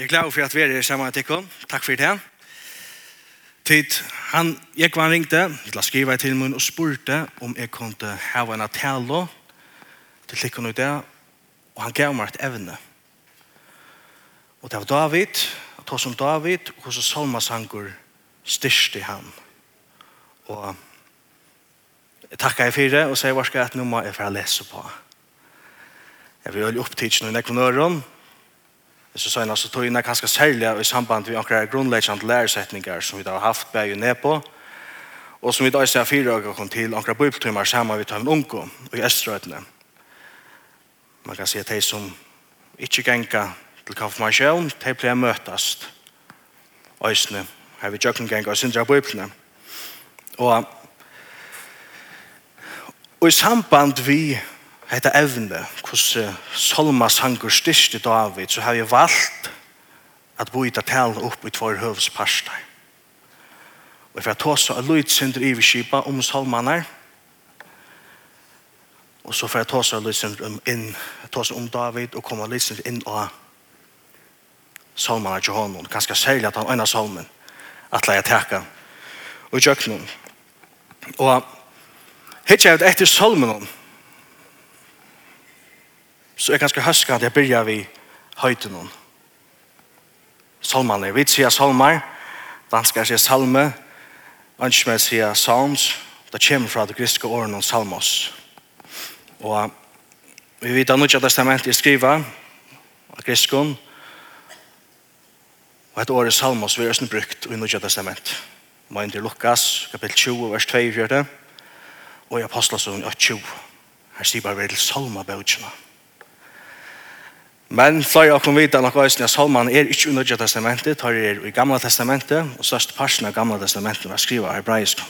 Jeg er glad for at vi er her sammen med Tikkon. Takk for det. Tid, han, jeg var ringte, jeg la skrive til min og spurte om jeg kunne ha en atelo til Tikkon og det, og han gav meg et evne. Og det var David, og tog som David, og så salmasangur styrste han. Og jeg takka jeg for det, og sier hva skal jeg at nå må jeg få lese på. Jeg vil jo opptidsne noen nekvonøren, så sa han altså tog innan ganske særlig i samband med akkurat grunnleggjande lærersetninger som vi da har haft bæg ned på og som vi da ser fire og kom til akkurat bibeltimer sammen vi tar en unge og i Østrøytene man kan si at de som ikke genga til konfirmasjon de blir møtast øsne her vi jøkken genga og syndra bibelene og og i samband vi hetta evne, kos salma sangur styrst i David, så har jeg valgt at byta tal upp i tvær høvsparster. Og for at tåsa av lydsynder i skipa om Solmanar, og så for at tåsa av lydsynder om, inn, tåsa om David, og komme lydsynder inn og Solmanar til honom, ganske særlig at han øyna Solmen, at leia teka, og i jøknum. Og hittar jeg etter Solmenon, så er ganske høska at jeg byrja vi høyte noen. Salmane, vi sier salmar, danskar sier salme, anskjmed sier salms, det kommer fra det griske åren om salmos. Og vi vet at Nudja testamentet er skriva, av griskon, og et år i salmos vi er østen brukt i Nudja testament. Mind til Lukas, kapitel 20, vers 2, og i Apostlasund 8, 20. Her sier bare vi til salmabøtjene. Salmabøtjene. Men flere av kan vite nok også at Salman er ikke under Nødja testamentet, tar er i Gamla testamentet, og største parten av Gamla testamentet var skrivet av hebraisk.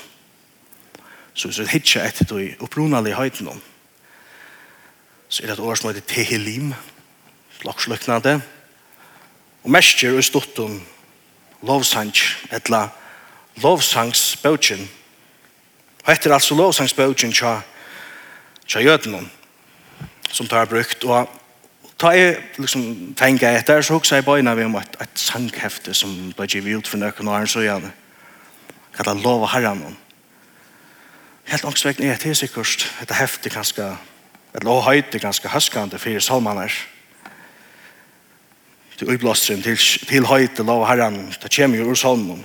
Så hvis vi hittar etter det opprunalige høyden om, så er det et år som heter Tehilim, slagsløknade, og mestjer og stortum lovsang, etla lovsangsbøtjen. Og etter altså lovsangsbøtjen tja, tja jødenom, som tar brukt, og ta jeg liksom tenker etter, så husker jeg bøyna vi om et, et sanghefte som ble givet ut for noen år, så gjerne. Kalla lov og herren om. Helt ångsvekten er til sikkert et hefte ganske, et lov lovhøyde ganske høskende for salmaner. Til uiblåstren, til, til høyde love herren, det kommer jo ur salmen.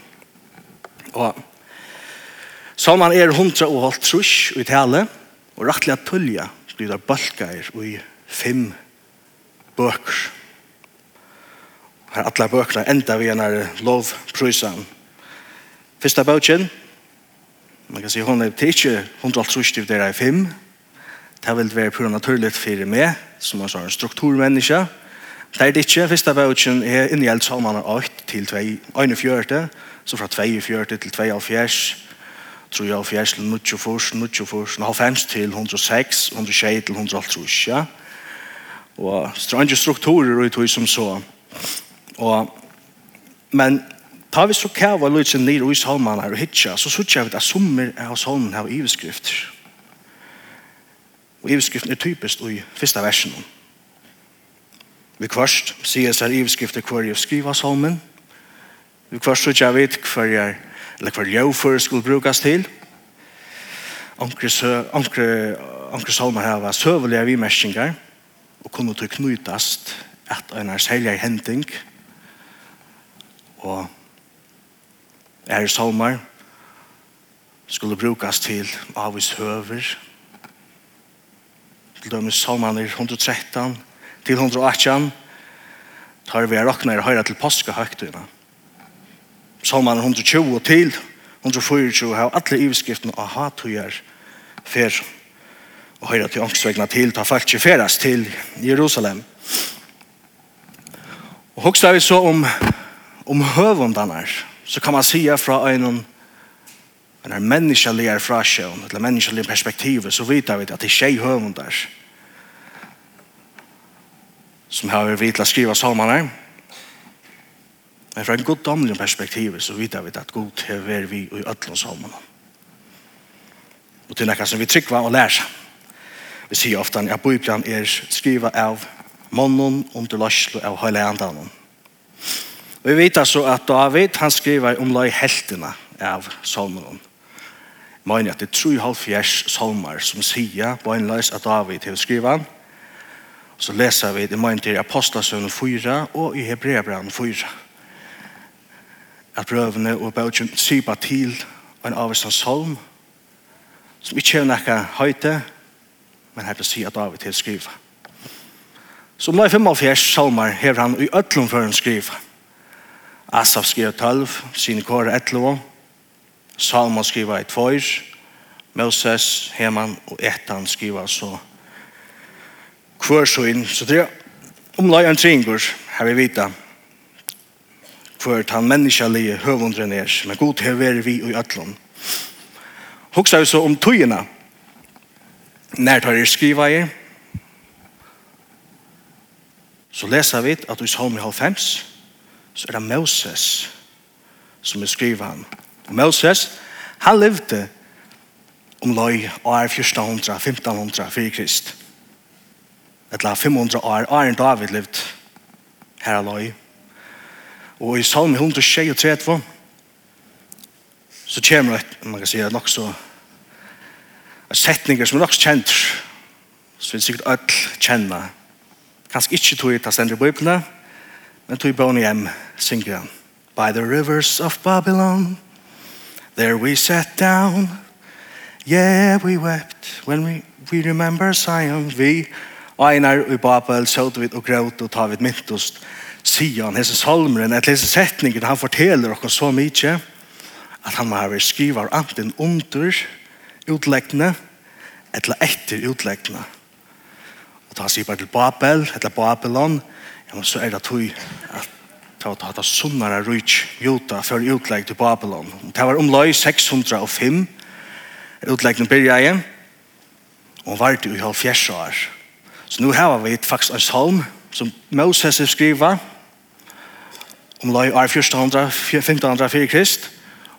Og salman er hundra og holdt trus i tale, og rettelig at tullja blir det balkar i fem høyde bøker. Her alle bøkene enda vi en lovprysen. Første bøkken, man kan si hun er til ikke 150 til der er fem. Det vil være pura naturlig for meg, som er en strukturmenneske. Det er det ikke. Første bøkken er inngjeld salmene 8 til 41, så fra 42 til 72, 73 til 94, 94, 95 til 106, 106 til 106, ja og strange strukturer ut som så. Og, men ta vi så kava lutsen nir i salman her og hitja, så sutja vi at summer av salmen her og iveskrifter. Og iveskriften er typisk i fyrsta versen. Vi kvarst sier seg iveskrifter hver jeg skriva salmen. Vi kvarst sutja vi hver jeg eller hver jeg for skulle brukas til. Ankre, ankre, ankre salmer her var søvelige vimerskinger og kunne til knytast at en er særlig hending og er salmer skulle brukast til avvis høver til dømes salmerne 113 til 118 tar vi rakna er høyre til påskehøgtøyna salmerne 120 til 124 har alle iveskriftene av hatøyer fer og høyre til ångsvegna til, ta folk ikke ferast til Jerusalem. Og hoksa vi så om, om høvundanar, så kan man sija fra en en menneskelig er fra sjøen, eller menneskelig perspektiv, så vet vi at det er tjej høvundar som har vi til å skrive salmene. Men fra en god damlig perspektiv så vet vi at god er vi i ødlån salmene. Og til nekka som vi trykker og lærer seg. Vi sier ofte at Bibelen er skriva av månen under løslo av hele andanen. Vi vet altså at David han skriver om løy heltene av salmen. Mener at det er 3,5 salmer som sier på en løs at David har skrivet. Så leser vi det mener til Apostasønnen 4 og i Hebreabran 4. At brøvene og bøtjen syper til en avvisende salm som ikke er noe høyte, men her til si at David til skriva. Som i 45 salmer hever han i øtlom før han skriver. Asaf skriver 12, Sinikora 11, Salma skriver i 2, Moses, Heman og Etan skriver så hver så inn. Så det er omlag en tringur, her vi vita, hver han menneskelige høvundren er, men god hever vi i ötlum. Hoksa vi så om tøyene, När tar er skriva er? Så leser vi at i Salmi 5 så er det Moses som er skriva han. Moses, han levde om løy år 1400, 1500 fyrir krist. Etla 500 år, år en David levde her løy. Og i Salmi 136 så kommer det, man kan si, nok så setninger som er nok kjent, som vi sikkert alle kjenner. Kanskje ikke tog i ta stender i Bibelen, men tog i bøn hjem, synger han. By the rivers of Babylon, there we sat down. Yeah, we wept when we, we remember Zion. Vi einar i Babel, søt vi og gråt og tar vi myntost. Sion, hese salmeren, et lese setninger, han forteller oss så mykje, at han var skriver anten under utleggene, eller etter utleggene. Og da sier bare til Babel, eller Babylon, ja, men så er det tog at ta ta ta sunnare rich juta för utlägg til Babylon. Det var omlai 605 utläggning började igen. Og var det i halv år. Så nu har vi faktisk faktiskt en psalm som Moses skriver omlai 1500 fyrir Krist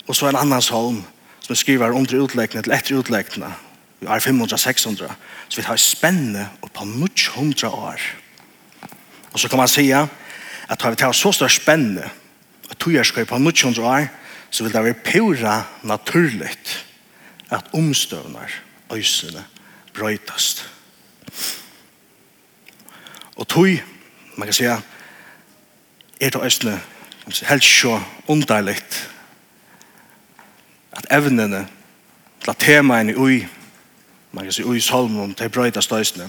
og så en annan psalm som skriver under utläggningen til etter utläggningen Vi er 500-600. Så vi har spennende og på 900 år. Og så kan man si at har vi tar så større spennende og tog jeg skal på 900 år, så vil det være pura naturligt at omstøvner øysene brøytast. Og tog, man kan si, er det øysene helt så underligt at evnene til at temaene ui man kan si, ui salmen, de brøyda støysene.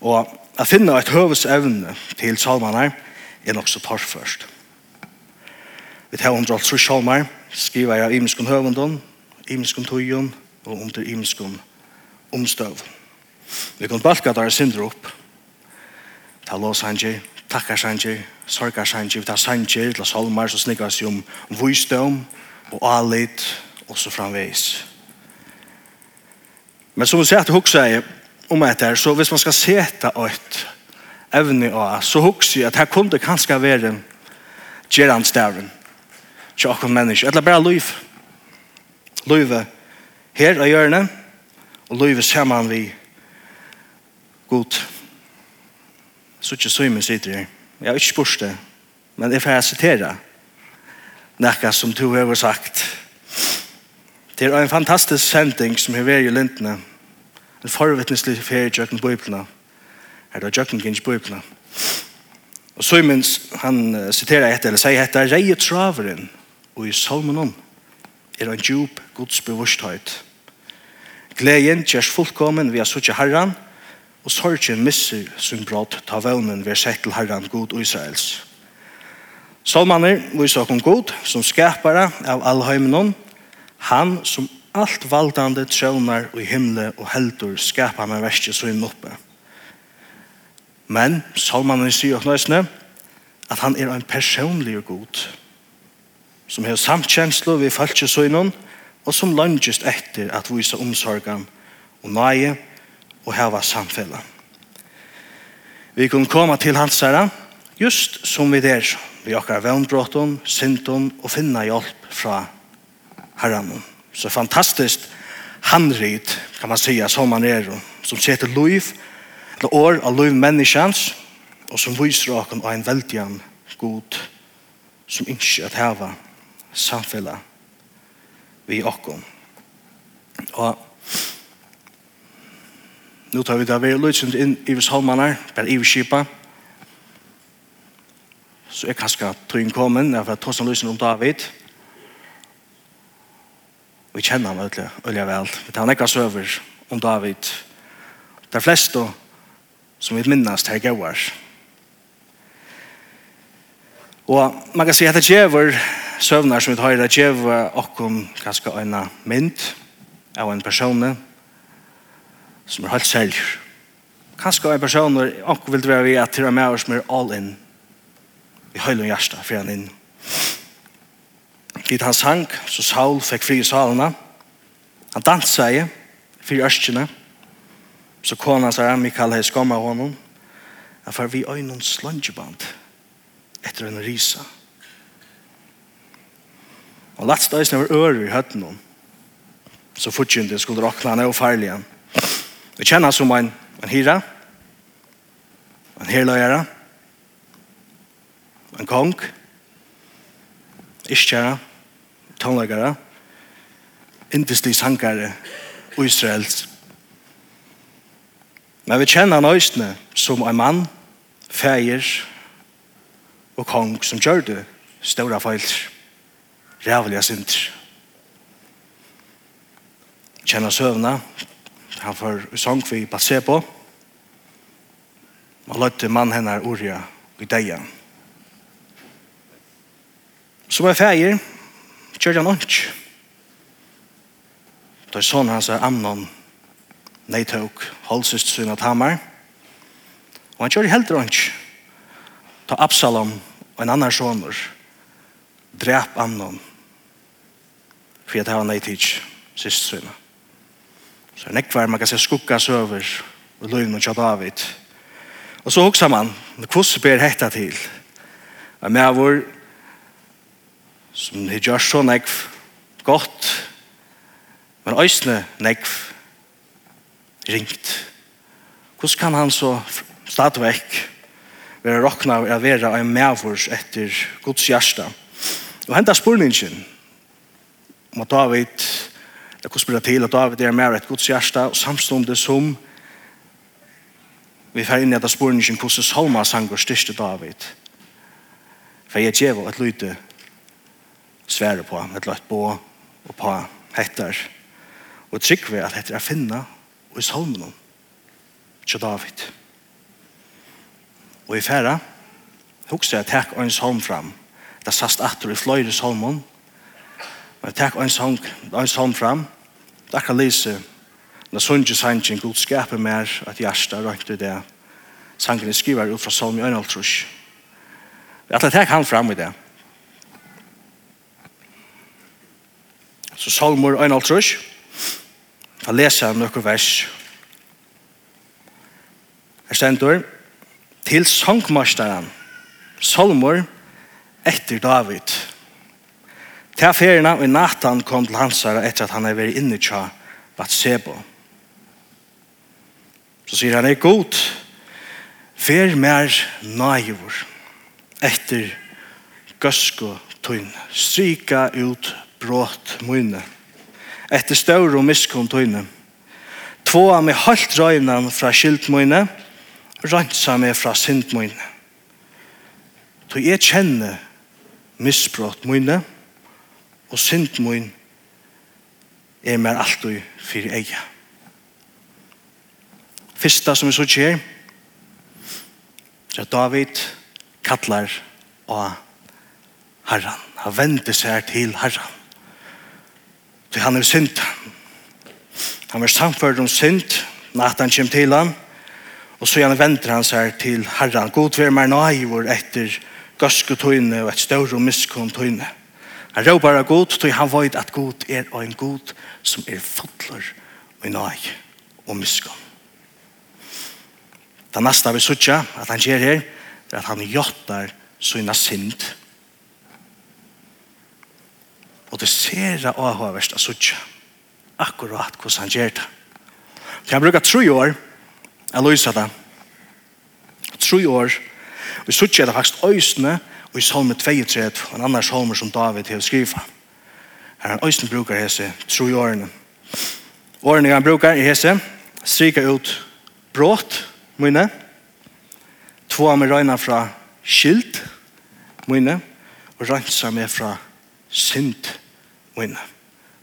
Og å finne et høvesevne til salmene er nok så torf først. Vi tar under alt salmer, skriver jeg av imenskun høvendon, imenskun tøyen og under imenskun omstøv. Vi kan balka der sindre opp. Ta lås hanji, takkar hanji, sorgar hanji, vi tar sanji til salmer som snikker seg om vysdom og alit og så framveis. Men som vi ser til hugsa i om etter, så hvis man skal seta et evne av, så hugsa jeg at her kunne det kanskje være gerandstavren til akkurat mennesker. Eller bare liv. Livet her av hjørne, og livet sammen vi god. Så ikke så mye sitter jeg. Jeg har ikke spørst det, men jeg får sitere noe som du har sagt. Det er en fantastisk sending som har vært i lintene. En forvittneslig ferie i Jøkken Bøyblene. Er det Jøkken Gins Bøyblene? Og så minns han siterer etter, eller sier etter, «Reie traveren og i salmenon er en djup godsbevursthet. Gleden gjørs fullkommen ved å suttje herran, og sorgen misser sin brått ta vevnen ved sett til herran god og Israels. Salmaner viser oss god som skapare av allheimenon, Han som allt valdande trøvnar og himle og heldur skapar med verste så inn oppe. Men salmanen sier og nøysene at han er en personlig god som har samtkjenslo ved falske søgnen og som langest etter at vise omsorgan og nøye og heva samfella. Vi kunne komme til hans herre just som vi der vi okkar vennbråten, synden og finna hjelp fra herran. Så fantastiskt handrit kan man säga som han är som sätter liv eller år av liv människans og som viser oss av en väldigan god som inte att häva samfälla vi och Og nu tar vi det vi lyser inn i vis holmanar, bare i skipa så er kanskje tøyen kommen, jeg får ta sånn løsning om David, vi kjenner ham veldig, veldig vel. Vi tar nekka søver om David. Det er flest som vi minnes til gauar. Og man kan si at det gjør søvnar som vi tar i det gjør okkom ganske øyne mynd av en person som er helt selv. Kanskje en person okkom vil være vi at det er med oss som er all in i høylen hjersta for han inn vid han sang, så Saul fikk fri i salene. Han dansa i, fyr ørskene. Så kona sa, Mikael hei skamma honom. Han får vi øynene slungeband etter en risa. Og lett støys når var ører i høtten om, Så fortjente skulle råkna han og farlig han. Vi kjenner som en, en hyra, en herløyere, en kong, iskjæra, tonlagare, indiske sangare israels. Men vi kjenner han øyne som en mann, feir og kong som gjør det ståra feil, rævliga synder. Kjenner søvna, han får sång vi passe på, og løtte mann henne orja i deia. Som er feir, gjør han ikke. Da er sånn hans er Amnon, nei tåk, holdsøst synet hammer, og han gjør heller ikke. Ta Absalom og en annan sånner, drep Amnon, for jeg tar han nei tids, sist synet. Så er nekvar man kan se skukka søver, og løgn og David. Og så hoksa man, hvordan ber hetta til? Og med vår som har gjort så nekv godt, men øysene nekv ringt. Hvordan kan han så stadigvæk være råkna av å være en medvurs etter Guds hjerte? Og hentas spurningen om at David, det kunne spørre til at David er med et Guds hjerte, og samstående som vi får inn i etter spurningen hvordan Salma sanger styrste David. For jeg gjør et lyte svære på, et løtt på og på hettar. Og trygg vi at hettar er finna og i salmen til David. Og i færa, hukse jeg takk og en salm fram. Det sast atter i fløyre salmen. og jeg takk og en salm, en salm fram. Det akkurat lise, når sunnkje sannsyn god skaper mer at hjärsta røynt i det. Sangen er skriver ut fra salm i øynaltrush. Jeg takk han fram i det. Så Salmor 1,5. Jeg leser noen vers. Her stender til sangmasteren Salmor etter David. Til ferierna og Nathan kom til hansara etter at han er vært inne til Batsebo. Så sier han er god Fer mer nægjur etter gøsko tøyn. Stryka ut brått mine. Etter større og miskunn tøyne. Tvåa meg halvt røynan fra skilt mine, rensa meg fra synd mine. Så jeg kjenner misbrott mine, og synd min er mer alltid fyrir eia. Fyrsta som vi så kjer, så David kallar og herran. Han vender seg til herran. Så han er synd. Han er samført om synd, natt han kommer til han, og så gjerne venter han seg til herran. God vil meg naivor etter gøske tøyne og et større miskunn tøyne. Han råper av god, tog han vet at god er en god som er fotler og naiv og miskunn. Det neste vi sutja at han gjør her, er at han jottar sånne synd Og det ser jeg av høyverst av suttje. Akkurat hvordan han gjør det. Så jeg bruker tre år, jeg løser det. Tre år, Vi suttje er det faktisk øysene, og i salme 32, og en annen salmer som David har skrivet. Her han øysene bruker hese tre årene. Årene han bruker i hese, stryker ut brått, mine, två av meg røyna fra skilt, mine, og røynsa meg fra skilt, synd mine.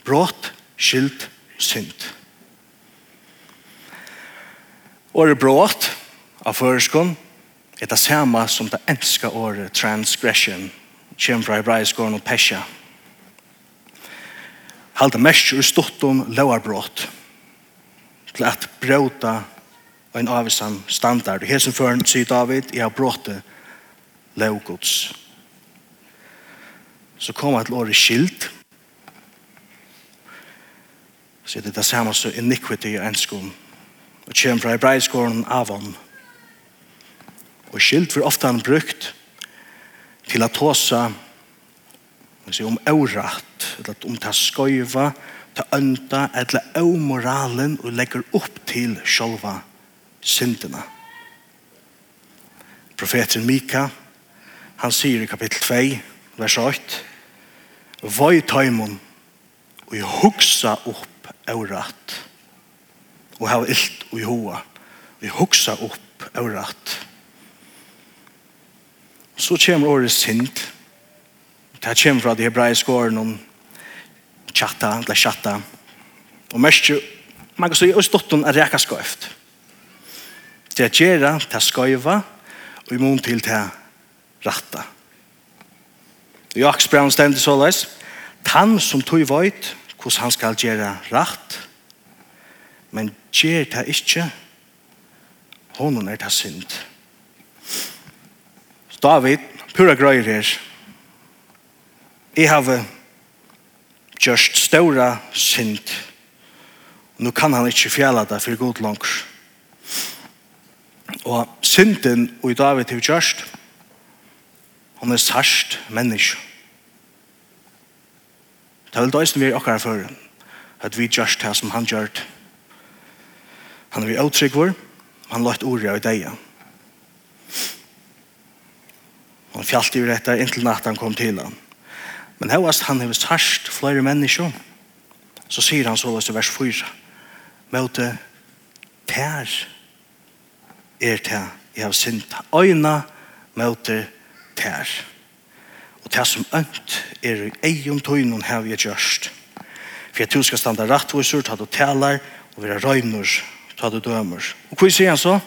Brått, skyld, synd. Året brått av føreskånd er det samme som det enska året transgression kjem fra hebraiskåren og pesja. Halte mest ur stått om lovarbrått til at bråta en avvisan standard. Hesen føren sier David, jeg har bråttet lovgods så kommer et året skilt. Så det er det samme som iniquity og enskån. Og kjem fra hebreiskåren avon. Og skilt blir ofte han brukt til at tåsa om eurakt, eller om ta skøyva, ta ønta, eller eumoralen, og legger opp til sjolva syndene. Profeten Mika, han sier i kapittel 2, vers 8. Voi taimon og i hugsa opp eurat og hava illt og i hoa og i hugsa opp eurat så kommer året synd. Det kommer fra de hebraiske årene om tjatta, eller tjatta. Og mest jo man kan så i østotten er reka skøyft det er gjerra, det er skøyva og i mån til det er ratta. Jaks Aksbrand stendet så leis, «Tan som tog vøyt, hos han skal gjøre rett, men gjer det ikke, honom er det synd.» David, pura grøyr her, «Jeg har gjørst ståra synd, og nå kan han ikke fjæla det for god langs. Og synden og i David har gjørst, Hon er sørst menneske. Det er vel døysen vi er akkurat for at vi gjørst det som han gjørt. Han er vi avtrygg vår, han lagt ordet av deg. Han fjallt i rett inntil natt han kom til han. Men hevast han hever sørst flere mennesker, så sier han så i vers 4, møte tær er tær, jeg har sint øyna møte tær tær. Og tær som ønt er egen tøynen hev vi gjørst. For at du skal standa rettviser, ta du talar, og være røyner, ta du dømer. Og hva sier han så?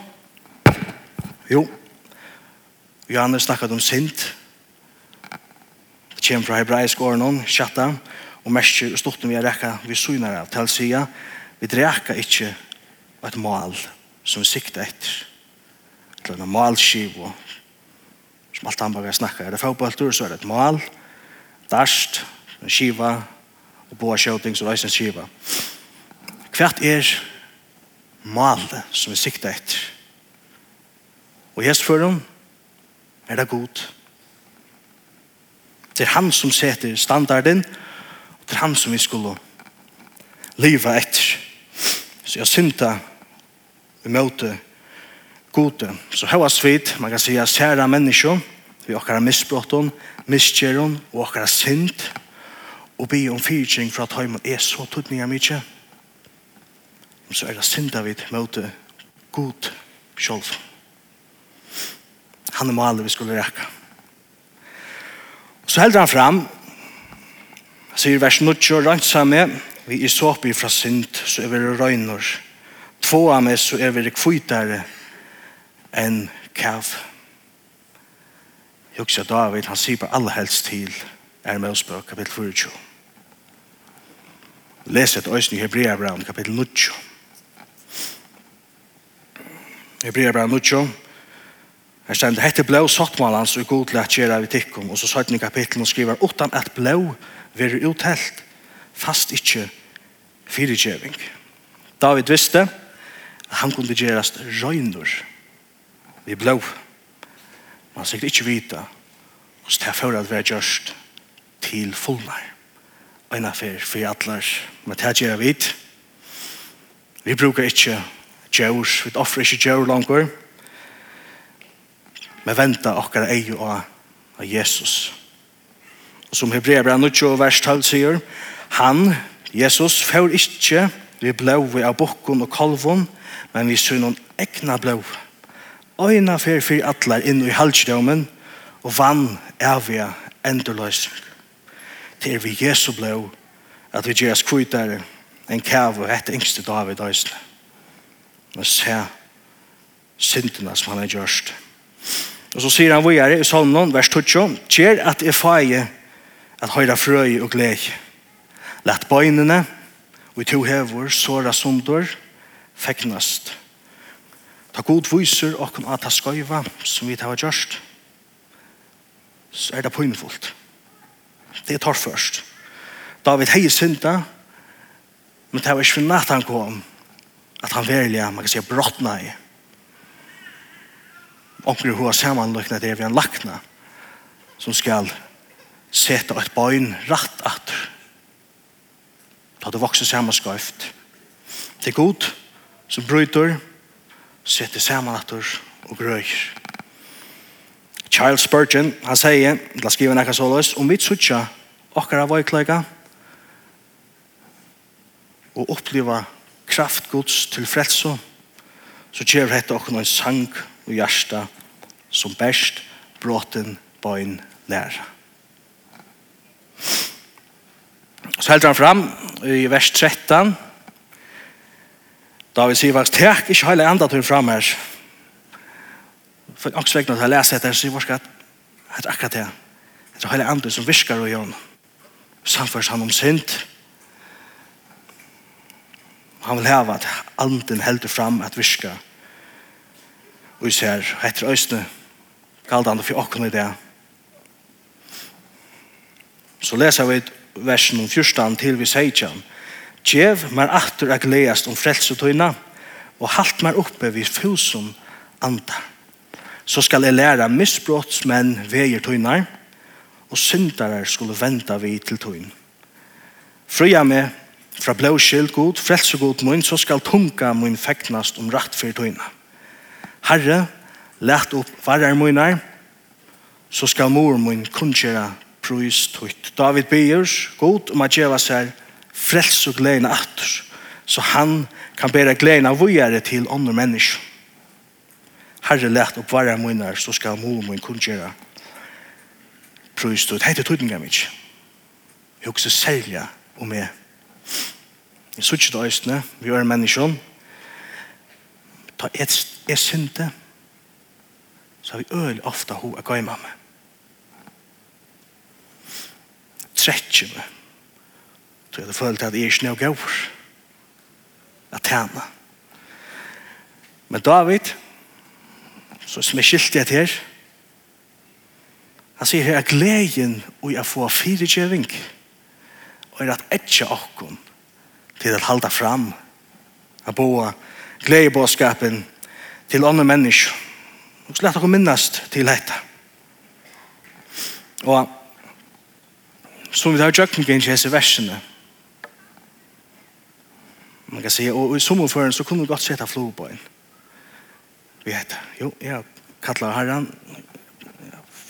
Jo, Johannes snakket om sint. Det kommer fra hebraisk åren, kjatta, og mest storten vi har rekka vi synar av, til sida, vi dreka ikkje et mal som vi sikta etter. Det er en malskiv og Maltambaga snakkar. Er det fotballtur, så er det et mal, darst, en skiva, og boa skjøting, så reis en skiva. Hvert er malet som vi sikta etter. Og i hestføren er det god. Det er han som setter standarden, og det er han som vi skulle liva etter. Så jeg synda vi møte gode. Så her var svitt, man kan säga, kära människor, vi har misbrotten, misskjeren og har synd, og be om fyrtjeng for at heimen er så tøtninga mykje, så er det synd av vi møte god sjolv. Han er maler vi skulle rekke. Så heldur han fram, sier vers 90, rensa meg, vi er så såpi fra synd, så er vi røyner. Två av meg, så er vi kvitere, enn kæv. Jeg husker David, han sier på alle helst til er med oss på kapittel 24. Les et øyne i Hebrea Hebreabran, kapittel 9. Hebrea Hebreabran 9. Her stend, hette blå sottmalans og god til at gjøre av tikkum, og så søtten i kapitlen og skriver, utan at blå vil uthelt, fast ikkje fyrirgjøring. David visste at han kunne gjøres røynur, vi blå. Man sikkert ikke vita hos det for at vi er gjørst til fullnar. Eina for for atler, men det gjør vi. Vi brukar ikke djur, vi offrer ikke djur langer, men venta okkar ei og av Jesus. Og som Hebrea brann og vers 12 sier, han, Jesus, fyr ikke vi blå av bokken og kolvon, men vi synon egna blå. Blå øyna fer fyrir atlar inn i halsdømen og vann evige endeløsning. Det er vi Jesu blå at vi gjør skrytere en kæv og rett yngste David Øysle. og se syndene som han har gjørst. Og så sier han videre i salmen, vers 12, kjer at jeg feie at høyre frøy og gled. Lett bøynene, og i to hever, såra sunder, feknast.» Ta god viser og at ta skøyva som vi tar gjørst, så er det pøynefullt. Det tar først. David hei synda, men det var ikke for natt han kom, at han verilig, man kan si, brottna i. Onker hua samanløkna det vi han lakna, som skal seta et bøyn rett at da det vokser samanskøyft. Det er god, som bryter, sette saman atur og grøyr. Charles Spurgeon, han sier, la skriva nekka så løs, om vi tsutja av vajkløyga og oppleva kraftgods til frelso, så kjer hette okkar noen sang og hjärsta som best bråten bøyn læra. Så heldur han fram i vers 13, Da vi sier faktisk, tek ikke heile enda til fram her. For også vekkene til å lese etter, så sier at det er akkurat det. Det er heile enda som virker og gjør Samførs han om synd. Han vil heve at anden helder fram at viska. Og vi ser etter øyne kallet han for åkken i det. Så leser vi versen om 14 til vi sier ikke Gjev mer aftur a gledast om frelsetøyna, og halt mer oppe vid fusum anda. Så skal jeg læra misbrottsmenn veier tøynar, og syndarar skulle venta vi til tøyn. Frøya meg fra blåskild god, frelsegod mun, så skal tunga mun feknast om rett for tøyna. Herre, let opp varar munar, så skal mor mun kunnkjera prøys tøyt. David byr, god om at gjeva seg frels og gleden atter, så han kan bære gleden av vujere til andre mennesker. Herre lett opp varje munner, så skal mor og min kun gjøre prøystod. Hei til tøytninga mitt. Jeg husker særlig om jeg. Jeg sier ikke det østene, vi er mennesker. Ta et, et synte, så har vi øl ofte hun er gøy med meg. Trettje meg Så jeg hadde følt at jeg ikke noe gav at tjene. Men David, så som er skilt jeg til her, han sier her at gleden og jeg får fire kjøring og er at etter åkken til å halda fram av bo gledebåskapen til andre mennesker. Og slett dere minnast til dette. Og som vi tar i jøkken i disse versene, Man kan säga, och i sommarfören så kunde du gott sätta flor på en. Vi heter, jo, jag kallar herran,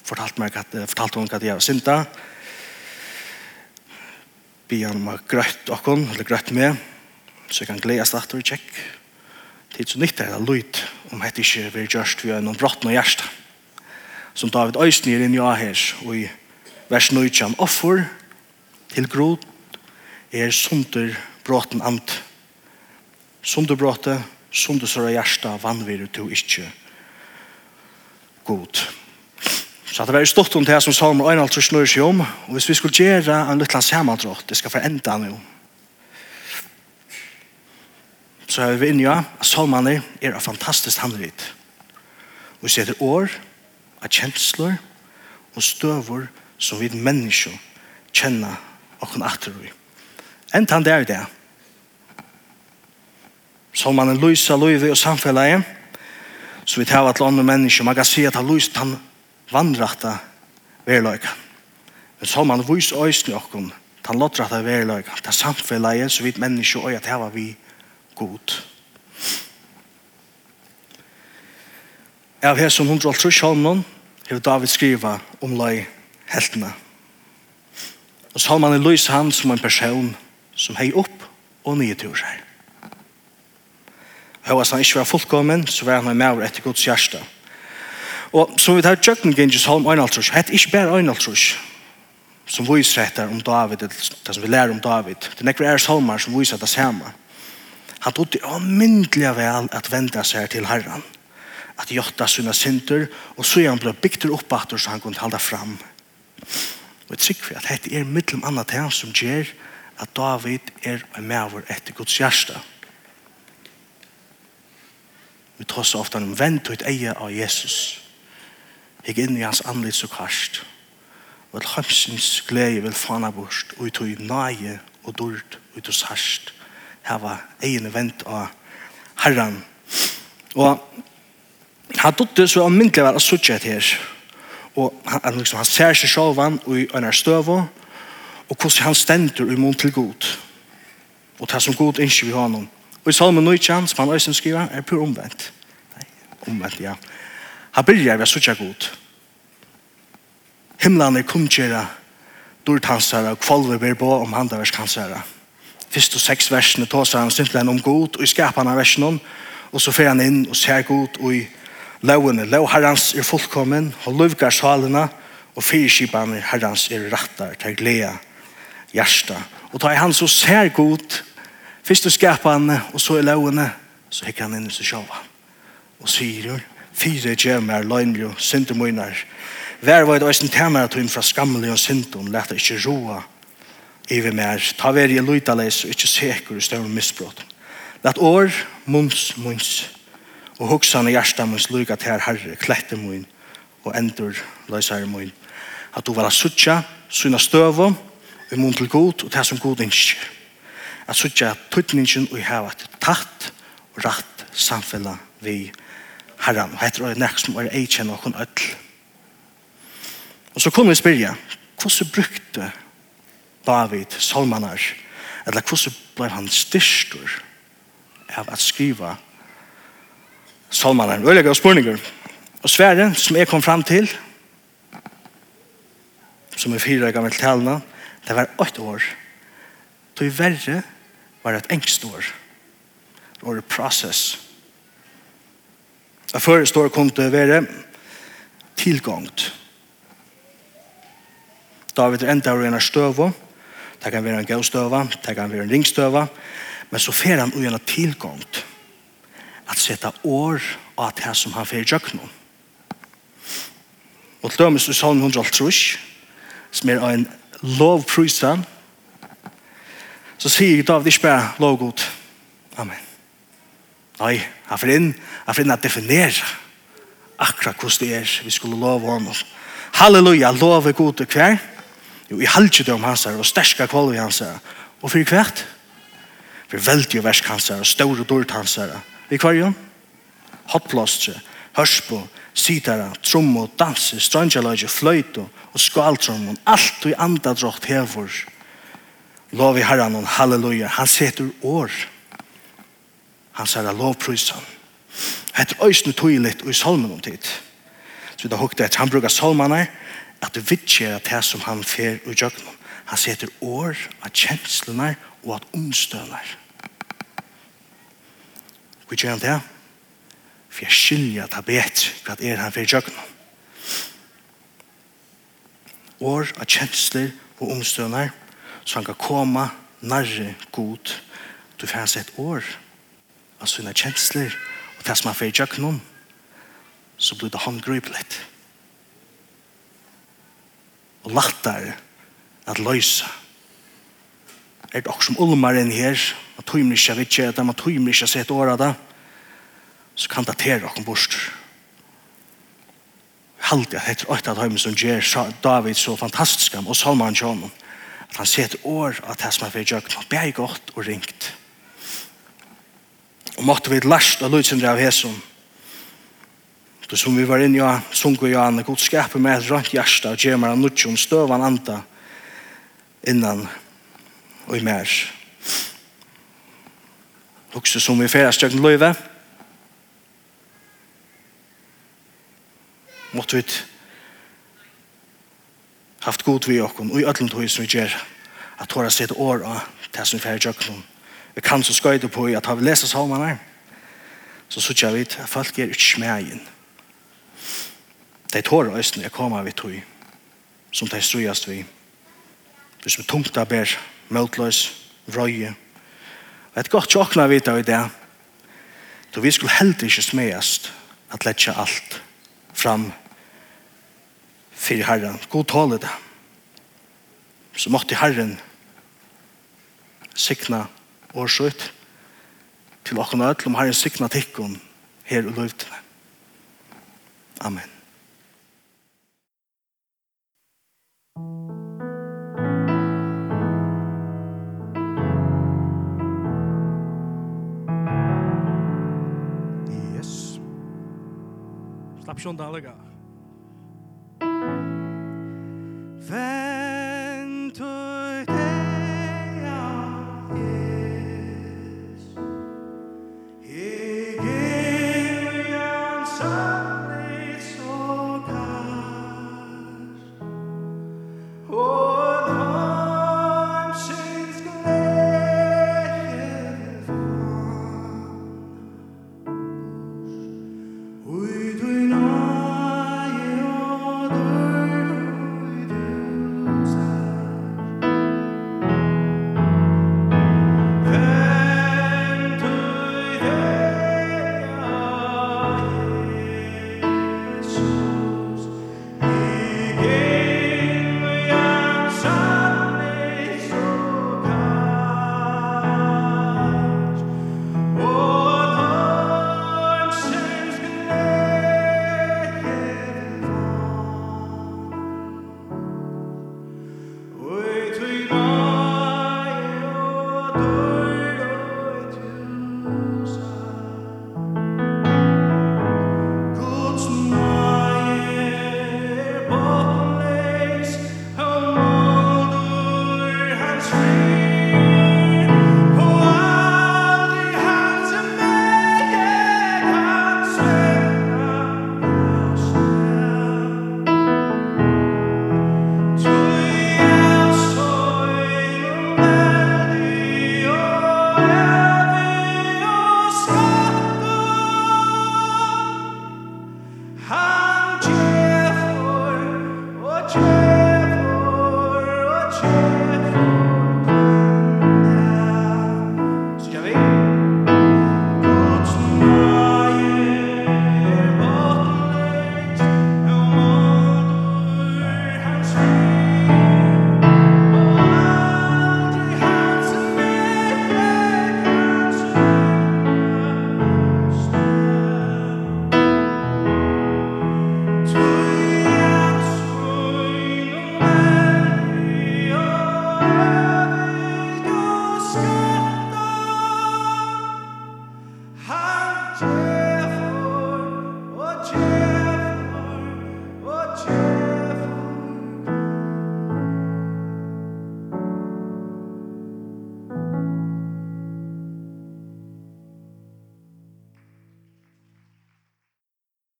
fortalt mig att, fortalt hon att jag var synta. be han om att grøtt okkon, eller grøtt med, så jeg kan gledes at og tjekk. Tid så nytt er det lyd, om hette ikke vi gjørst vi har noen brott og hjärsta. Som David Øysten er inn i Ahers, og i vers 9, offer til grot, er sunder brotten amt som du bråte, som du sørre hjärsta, vannvirer du ikke god. Så det var stort om det som Salmer 1,5 snur seg om, og hvis vi skulle gjøre en liten samantrått, det skal forenda nå. Så er vi inne ja, at Salmerne er en fantastisk handvitt. Og vi ser det år, av kjensler og støver som vi mennesker kjenner og kan atter i. Enn han det er, som man en lysa løyve og samfellet så vi tar til andre mennesker. Man kan si at han lyst han vandrette verløyga. Men så man vis øyne okken, han lottrette verløyga. Det er samfellet så vi mennesker og at her var vi god. Av her som 150 hånden har David skriva om løy heltene. Og så har man en lys han som en person som hei opp og nye tur turer. Og hvis han ikke var fullkommen, så var han med maver etter Guds hjerte. Og som vi tar tjøkken gengjøs halm øynaltrus, Hette ikke bare øynaltrus, som viser etter om David, det som vi lærer om David. Det nekker er salmer som viser det samme. Han tog det omyndelig vel at vende seg til Herren. At gjøtta sina synder, og så han ble bygd opp at så han kunne holde fram. Og jeg trykker vi at dette er mittlom annet til som gjør at David er med over etter Guds hjerte. Vi tar så ofte om vent ut eie av Jesus. Jeg inn i hans anlitt så karst. Og at hansens glede vil fana bort, og ut og nage og dord, ut hos harst. Her var eien vent av herren. Og han tog det så almindelig var å suttje et her. Og han, liksom, han ser seg selv og i øyne støv og hvordan han stender i mån til god. Og det som god ikke vi har noen Og i salmen 19, som han øysen skriver, er pur omvendt. Nei, omvendt, ja. Han byrjar ved suttja god. Himlan er kumkjera, dortansara, kvalve ber på om handaverskansara. Fyrst og seks versene tåsar han syntlen om god, og i skapan av versen og så fer han inn og ser god, og i lovene, lov herrans er fullkommen, og lovgar salene, og fyrskipan herrans er rattar, til glea, hjärsta. Og ta i han så ser god, Først du skapar han, og så er lovene, så hikker han inn i seg sjåva. Og sier jo, fire kjemmer, løgnbjø, syndemøyner. Vær var det også en at hun fra skammelig og syndom lette ikke roa ive mer. Ta vær i løytaleis og ikke seker i større misbrott. Lett år, munns, munns, og hoksan i hjertet munns lyga til herre, klette munn og endur løysare munn. At du var suttja, syna støvom, i munn til god og til som god innskjer at suttja tøytningen og hava et tatt og rett samfella vi herran. Og hette er nek som er eikjenn og hun öll. Og så kunne vi spyrja, hvordan brukte David salmanar, eller hvordan ble han styrstur av at skriva salmanar? Øylega og spurninger. Og sværen som jeg kom fram til, som er fyra gammel talna, det var åtte år. Det var verre var et engstor. Det var et process. Det første år kom det være tilgångt. David er enda av en støve. Det kan være en gøvstøva, det kan være en ringstøve. Men så fer han en tilgångt at sette år av det som han fer i jøknum. Og til dømes i salm 100 trus, som er en lovprysa, så sier David ikke bare lov god. Amen. Nei, han får inn, han får inn at definere akkurat hvordan det er vi skulle love honom. Halleluja, lov er god til hver. Jo, i halvdom hans her, og sterska kvalg hans her. Og for hvert? For veldig og versk hans her, og store dårlig hans her. I hver jo? Hopplastre, hørspo, sitara, trommo, danse, strangelage, fløyto og skaltrommo. Alt og du andadrott hever. Hever Lov i herran og halleluja. Han setur år. Han sier lovprysan. Det er øyne og i salmen om tid. Så vi da hukte at han bruker salmene at det vidtjer at det som han fer i jøkken. Han setter år av kjenslene og at omstøvner. Hvor gjør han det? For jeg skiljer at han vet hva er han fer i jøkken. År av kjensler og omstøvner så han kan komme nærre god du får hans et år av sine kjensler og det som han får i jøkken så blir det håndgripelig og latter at løse er det også som ulmer inn her at tøymer ikke vet ikke at man tøymer ikke sett året da så kan det tere dere bort Halt at heter åtta et som gjør David så fantastisk og Salman han til Han ser et år av det som er for jøkken. Det er godt og ringt. Og måtte vi last av lødsindre av Hesum. Det som vi var inne i, sunker jo Anne, god skaper med et rønt hjerte og gjemmer av nødtjon, støvan anda innan og i mer. Også som vi færer stjøkken løyve. Måtte vi haft god vi okkom og i öllum tog som vi gjer at tåra sitt år av det som vi fyrir jøkken vi kan så skøyde på at har vi lesa salmane så sutja vi at folk er ikke smegin de tåra øysten er koma vi tog som de strujast vi hvis vi tungt av ber møtløys, røye og et godt tjokna vi av i det då vi skulle heldig ikke smegast at letja alt fram for Herren. God tale det. Så måtte Herren sikna årsut til åkken og om Herren sikna tikkun her og løytene. Amen. Yes. Slapp sjón dalega.